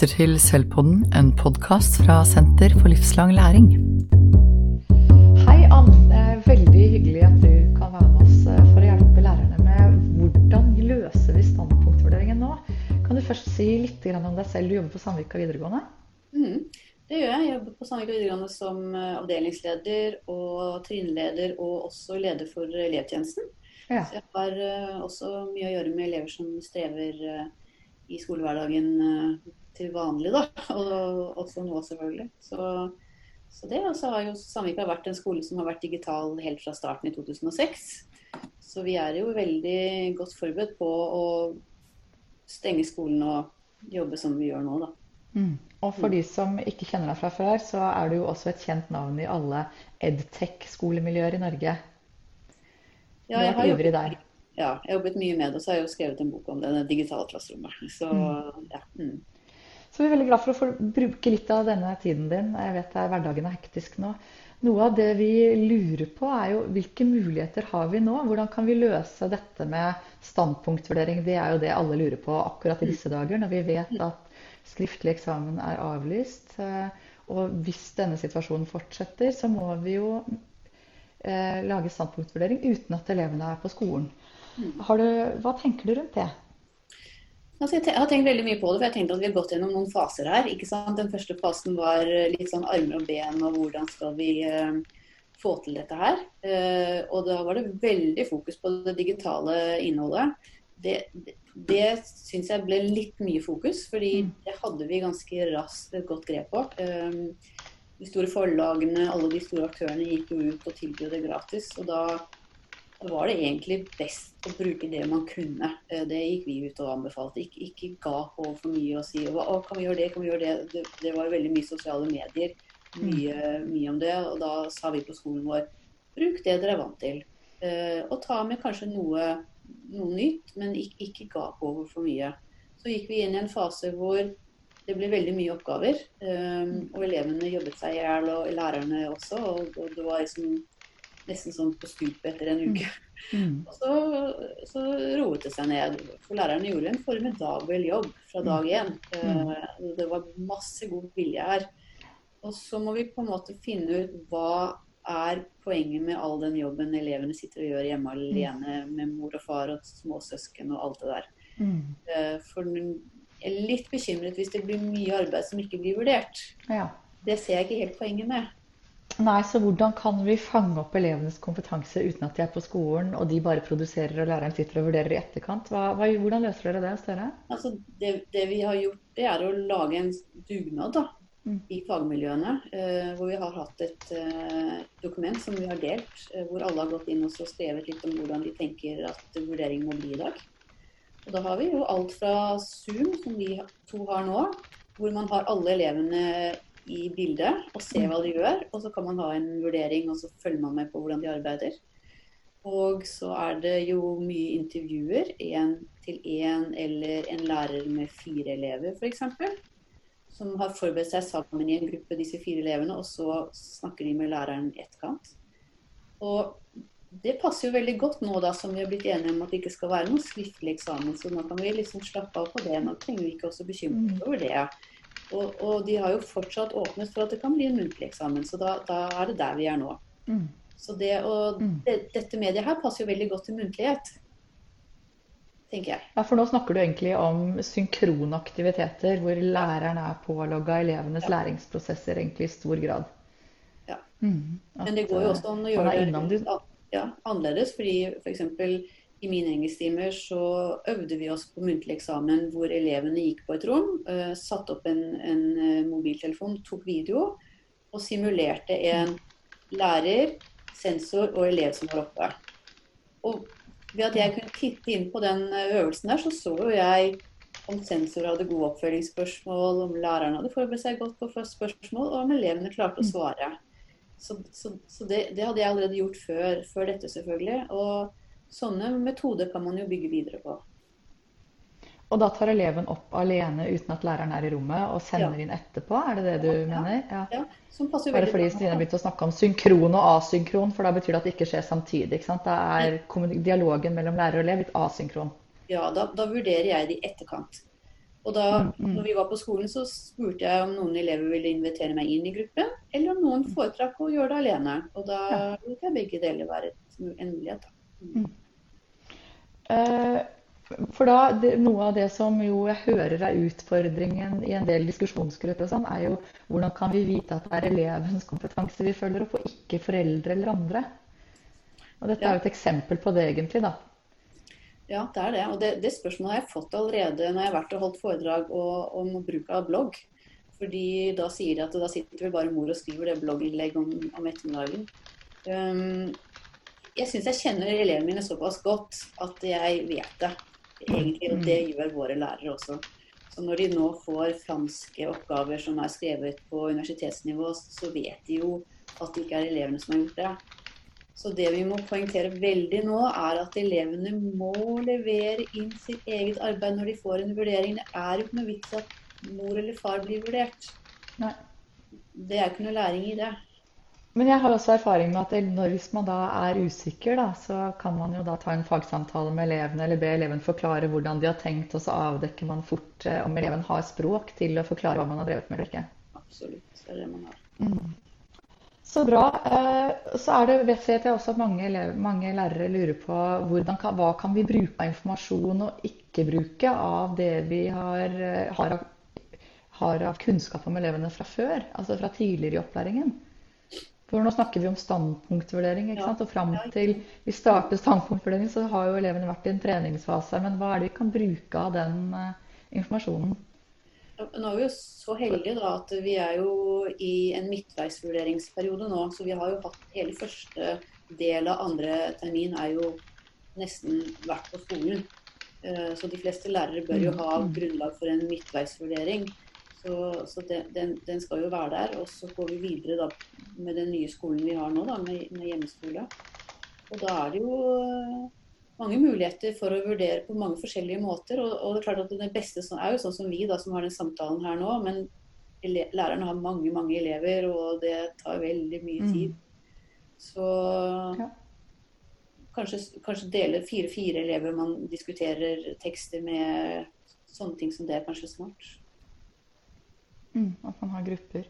lytter til Sølvpodden, en podkast fra Senter for livslang læring. Hei, Ann. Det er veldig hyggelig at du kan være med oss eh, for å hjelpe lærerne med hvordan løser vi standpunktvurderingen nå. Kan du først si litt om deg selv? Du jobber på Sandvika videregående? Mm, det gjør jeg. Jeg jobber på Sandvika videregående som eh, avdelingsleder og trinnleder, og også leder for elevtjenesten. Ja. Så jeg har uh, også mye å gjøre med elever som strever i skolehverdagen til vanlig, da. Og også nå, selvfølgelig. Så, så det. Og så har jo Sandvika vært en skole som har vært digital helt fra starten i 2006. Så vi er jo veldig godt forberedt på å stenge skolen og jobbe som vi gjør nå, da. Mm. Og for de som ikke kjenner deg fra før, så er du jo også et kjent navn i alle edtech-skolemiljøer i Norge. Ja, jeg har jobbet, der. Ja, jeg har jobbet mye med det, og så har jeg jo skrevet en bok om det, det digitale klasserommet. Så, mm. Ja, mm. Så vi er veldig glad for å få bruke litt av denne tiden din. Jeg vet at hverdagen er hektisk nå. Noe av det vi lurer på, er jo hvilke muligheter har vi nå? Hvordan kan vi løse dette med standpunktvurdering? Det er jo det alle lurer på akkurat i disse dager, når vi vet at skriftlig eksamen er avlyst. Og hvis denne situasjonen fortsetter, så må vi jo eh, lage standpunktvurdering uten at elevene er på skolen. Du, hva tenker du rundt det? Altså, jeg, har tenkt veldig mye på det, for jeg tenkte at vi har gått gjennom noen faser her. ikke sant? Den første fasen var litt sånn armer og ben, og hvordan skal vi uh, få til dette her. Uh, og da var det veldig fokus på det digitale innholdet. Det, det, det syns jeg ble litt mye fokus, fordi mm. det hadde vi ganske raskt et godt grep på. De store forlagene, alle de store aktørene gikk jo ut og tilbød det gratis. Og da, da, var det egentlig best å bruke det man kunne. Eh, det gikk vi ut og anbefalte. Ikke, ikke ga på for mye og si å, kan vi gjøre det, kan vi gjøre det. Det, det var veldig mye sosiale medier, mye, mye, om det. Og da sa vi på skolen vår bruk det dere er vant til. Eh, og ta med kanskje noe, noe nytt, men ikke, ikke ga på for mye. Så gikk vi inn i en fase hvor det ble veldig mye oppgaver. Um, og elevene jobbet seg i hjel, og lærerne også. Og, og, det var liksom nesten sånn på stupet etter en uke. Mm. mm. Og så, så, roet det seg ned. For lærerne gjorde en formidabel jobb fra dag én. Mm. Uh, det var masse god vilje her. Og så må vi på en måte finne ut hva er poenget med all den jobben elevene sitter og gjør hjemme alene med mor og far og småsøsken og alt det der. Mm. Uh, for jeg er litt bekymret hvis det blir mye arbeid som ikke blir vurdert. Ja. Det ser jeg ikke helt poenget med. Nei, så hvordan kan vi fange opp elevenes kompetanse uten at de er på skolen, og de bare produserer og læreren sitter og vurderer i etterkant? Hva, hva, hvordan løser dere det, Støre? Altså, det, det, vi har gjort, det er å lage en dugnad da, mm. i fagmiljøene. Eh, hvor vi har hatt et eh, dokument som vi har delt, eh, hvor alle har gått inn og skrevet litt om hvordan de tenker at vurdering må bli i dag. Og da har vi jo alt fra Zoom, som vi to har nå, hvor man har alle elevene i bildet og se hva de gjør. Og så kan man ha en vurdering, og så følger man med på hvordan de arbeider. Og så er det jo mye intervjuer, én til én eller en lærer med fire elever f.eks. Som har forberedt seg sammen i en gruppe, disse fire elevene, og så snakker de med læreren i etterkant. Og det passer jo veldig godt nå da som vi har blitt enige om at det ikke skal være noen skriftlig eksamen. Så nå kan vi liksom slappe av på det. Nå trenger vi ikke også bekymre oss over det. Og, og, de har jo fortsatt åpnet for at det kan bli en muntlig eksamen, så da, da er det der vi er nå. Mm. Så det, og mm. det, dette mediet her passer jo veldig godt til muntlighet. Tenker jeg. Ja, For nå snakker du egentlig om synkrone aktiviteter, hvor læreren er pålogga elevenes ja. læringsprosesser egentlig i stor grad. Ja. Mm. Men det går jo også an å gjøre det ja, annerledes. fordi f.eks. i mine engelsktimer så øvde vi oss på muntlig eksamen hvor elevene gikk på et rom, uh, satte opp en, en uh, mobiltelefon, tok video og simulerte en lærer, sensor og elev som var oppe. Og ved at jeg kunne titte inn på den eh, øvelsen der, så så jo jeg om sensor hadde gode oppfølgingsspørsmål, om læreren hadde forberedt seg godt på spørsmål, og om elevene klarte å svare. Så, så, så det, det, hadde jeg allerede gjort før, før, dette, selvfølgelig. Og sånne metoder kan man jo bygge videre på. Og da tar eleven opp alene uten at læreren er i rommet, og sender ja. inn etterpå? Er det det du ja, mener? Ja. ja. Som passer veldig fordi Stine begynte å snakke om synkron og asynkron, for da betyr det at det ikke skjer samtidig. ikke sant? Da er dialogen mellom lærer og elev litt asynkron. Ja, da, da vurderer jeg det i etterkant. Og da Mm, når vi var på skolen, så spurte jeg om noen elever ville invitere meg inn i gruppen, eller om noen foretrakk å gjøre det alene. Og da lot jeg begge deler være en mulighet. Da. Eh, For da, det, Noe av det som jo jeg hører er utfordringen i en del diskusjonsgrupper, og sånn, er jo hvordan kan vi vite at det er elevens kompetanse vi følger opp, og ikke foreldre eller andre. Og Dette er jo et eksempel på det, egentlig. da. Ja, det er det. Og det, det spørsmålet har jeg fått allerede når jeg har vært og holdt foredrag om bruk av blogg. Fordi da sier de at da sitter vel bare mor og skriver det blogginnlegg om, om ettermiddagen. Um, jeg syns jeg kjenner elevene mine såpass godt at jeg vet det. Egentlig, og det gjør våre lærere også. Så når de nå får franske oppgaver som er skrevet på universitetsnivå, så vet de jo at det ikke er elevene som har gjort det. Så det vi må poengtere veldig nå, er at elevene må levere inn sitt eget arbeid når de får en vurdering. Det er jo ikke noe vits at mor eller far blir vurdert. Nei. Det er ikke noe læring i det. Men jeg har også erfaring med at når, hvis man da er usikker, da, så kan man jo da ta en fagsamtale med elevene, eller be eleven forklare hvordan de har tenkt, og så avdekker man fort eh, om eleven har språk til å forklare hva man har drevet med eller ikke. Absolutt. Det er det man har. Så bra. Eh, Så er det, vet jeg også at mange, elever, mange lærere lurer på hvordan hva kan vi bruke av informasjon og ikke bruke av det vi har, eh, har, har av kunnskap om elevene fra før, altså fra tidligere i opplæringen. For nå snakker vi om standpunktvurdering, ikke sant? Og fram til vi starter standpunktvurdering, så har jo elevene vært i en treningsfase. Men hva er det vi kan bruke av den eh, informasjonen? Nå er vi jo så heldige da, at vi er jo i en midtveisvurderingsperiode nå. Så vi har jo hatt hele første del av andre termin er jo nesten vært på skolen. Eh, Så de fleste lærere bør jo ha grunnlag for en midtveisvurdering. Så, så den, den, den skal jo være der. Og så går vi videre da med den nye skolen vi har nå, da, med, med hjemmeskole. Og da er det jo eh, mange muligheter for å vurdere på mange forskjellige måter. Og, og det er klart at det beste er jo sånn som vi da, som har den samtalen her nå. Men lærerne har mange mange elever, og det tar veldig mye Mm. tid. Så Ja. kanskje, kanskje dele fire-fire elever man diskuterer tekster med. Sånne ting som det er kanskje smart. Mm, at man har grupper.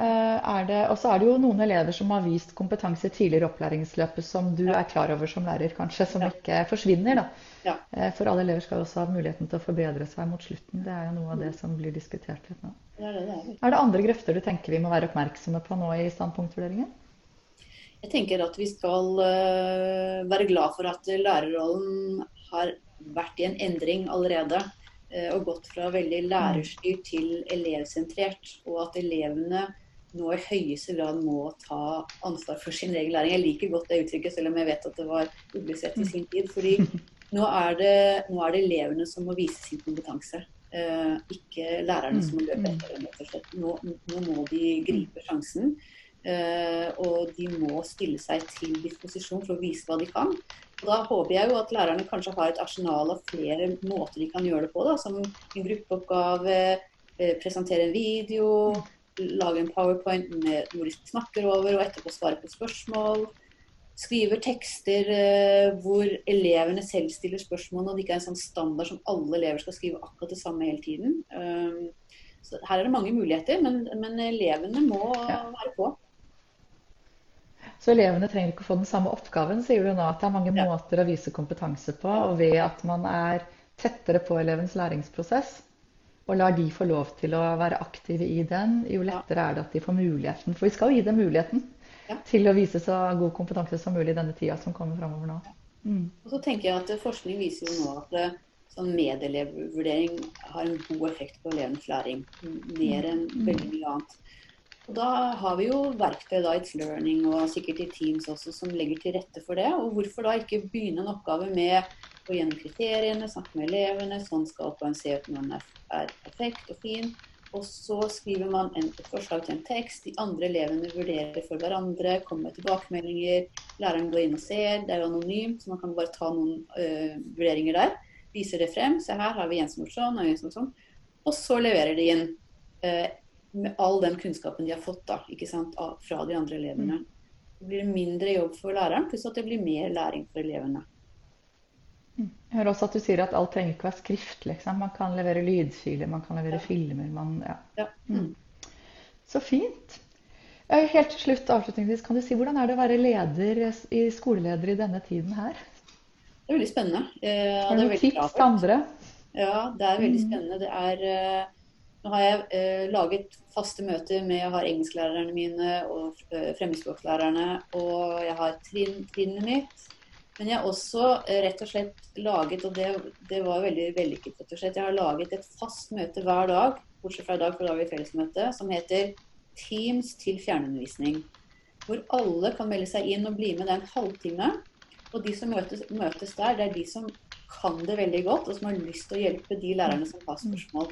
Eh, og så er det jo noen elever som har vist kompetanse tidligere i opplæringsløpet som du Ja. er klar over som lærer, kanskje, som Ja. ikke forsvinner. da. Ja. Eh, For alle elever skal jo også ha muligheten til å forbedre seg mot slutten. Det er jo noe av det som blir diskutert litt nå. Det det det er. Er det andre grøfter du tenker vi må være oppmerksomme på nå i standpunktvurderingen? Jeg tenker at vi skal eh, være glad for at lærerrollen har vært i en endring allerede. Eh, og gått fra veldig lærerstyrt til elevsentrert. Og at elevene nå i høyeste grad må ta ansvar for sin egen læring. Jeg liker godt det uttrykket, selv om jeg vet at det var ublisert i sin tid. fordi nå er, det, nå er det elevene som må vise sin kompetanse. eh, ikke lærerne som må løpe etter dem. Nå, nå må de gripe sjansen. Eh, og de må stille seg til disposisjon for å vise hva de kan. Og Da håper jeg jo at lærerne kanskje har et arsenal av flere måter de kan gjøre det på. Da, som en gruppeoppgave, eh, presentere en video, lage en powerpoint med hvor de snakker over, og etterpå svare på spørsmål. Skriver tekster eh, hvor elevene selv stiller spørsmål, og det ikke er en sånn standard som alle elever skal skrive akkurat det samme hele tiden. Så her er det mange muligheter, men, men elevene må Ja. være på. Så elevene trenger ikke å få den samme oppgaven, sier du nå. At det er mange Ja. måter å vise kompetanse på. Og ved at man er tettere på elevens læringsprosess, og lar de få lov til å være aktive i den, jo lettere er det at de får muligheten. For vi skal jo gi dem muligheten Ja. til å vise så god kompetanse som mulig i denne tida som kommer framover nå. Mm. Og så tenker jeg at Forskning viser jo nå at eh, sånn medelevvurdering har en god effekt på elevens læring. Mer enn veldig mye annet. Og Da har vi jo verktøy da, It's Learning og sikkert i Teams også som legger til rette for det. Og hvorfor da ikke begynne en oppgave med å gjennom kriteriene, snakke med elevene, sånn skal oppgaven se ut når den er, er perfekt og fin. Og så skriver man en, et forslag til en tekst, de andre elevene vurderer for hverandre, kommer med tilbakemeldinger, læreren går inn og ser, det er jo anonymt, så man kan bare ta noen øh, vurderinger der. Viser det frem, se her har vi Jens Morson og Jens Morson. Og så leverer de inn øh, med all den kunnskapen de har fått da, ikke sant, fra de andre elevene. Det blir mindre jobb for læreren, pluss at det blir mer læring for elevene. Jeg hører også at du sier at alt trenger ikke være skrift. Liksom. Man kan levere lydfiler, man kan levere filmer. Man, ja. Ja. Mm. Så fint. Helt til slutt, avslutningsvis, kan du si hvordan er det å være leder i skoleleder i denne tiden her? Det er veldig spennende. Eh, Har du noen tips til andre? Ja, det er veldig Mm. spennende. Det er eh, Nå har jeg eh, laget faste møter med Jeg har engelsklærerne mine og eh, fremmedspråklærerne, og jeg har trinn, trinnet mitt. Men jeg har også eh, rett og slett laget, og det, det var veldig vellykket, rett og slett. Jeg har laget et fast møte hver dag, bortsett fra i dag, for da har vi fellesmøte, som heter Teams til fjernundervisning. Hvor alle kan melde seg inn og bli med. Det er en halvtime. Og de som møtes, møtes der, det er de som kan det veldig godt, og som har lyst til å hjelpe de lærerne som har spørsmål.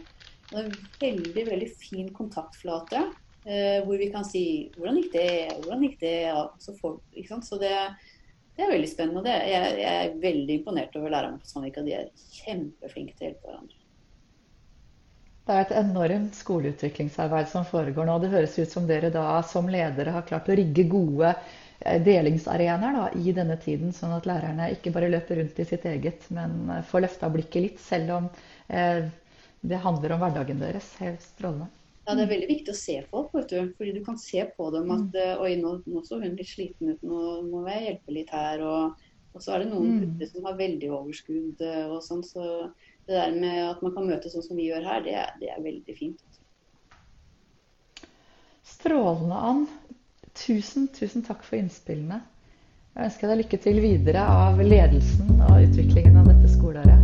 En veldig veldig fin kontaktflate eh, hvor vi kan si 'Hvordan gikk det?' 'Hvordan gikk det?' Ja, så, får, så det, det er veldig spennende. det, jeg, jeg er veldig imponert over lærerne på Sandvika. De er kjempeflinke til å hjelpe hverandre. Det er et enormt skoleutviklingsarbeid som foregår nå. Det høres ut som dere da som ledere har klart å rigge gode eh, delingsarenaer da, i denne tiden, sånn at lærerne ikke bare løper rundt i sitt eget, men eh, får løfta blikket litt, selv om eh, det handler om hverdagen deres. Helt strålende. Ja, Det er veldig viktig å se folk, vet du. fordi du kan se på dem at eh, Oi, nå, nå så hun litt sliten ut, nå må jeg hjelpe litt her. Og, og så er det noen Mm. gutter som har veldig overskudd eh, og sånn. Så det der med at man kan møtes sånn som vi gjør her, det det er veldig fint. Strålende, Ann. Tusen, tusen takk for innspillene. Jeg ønsker deg lykke til videre av ledelsen og utviklingen av dette skoleåret.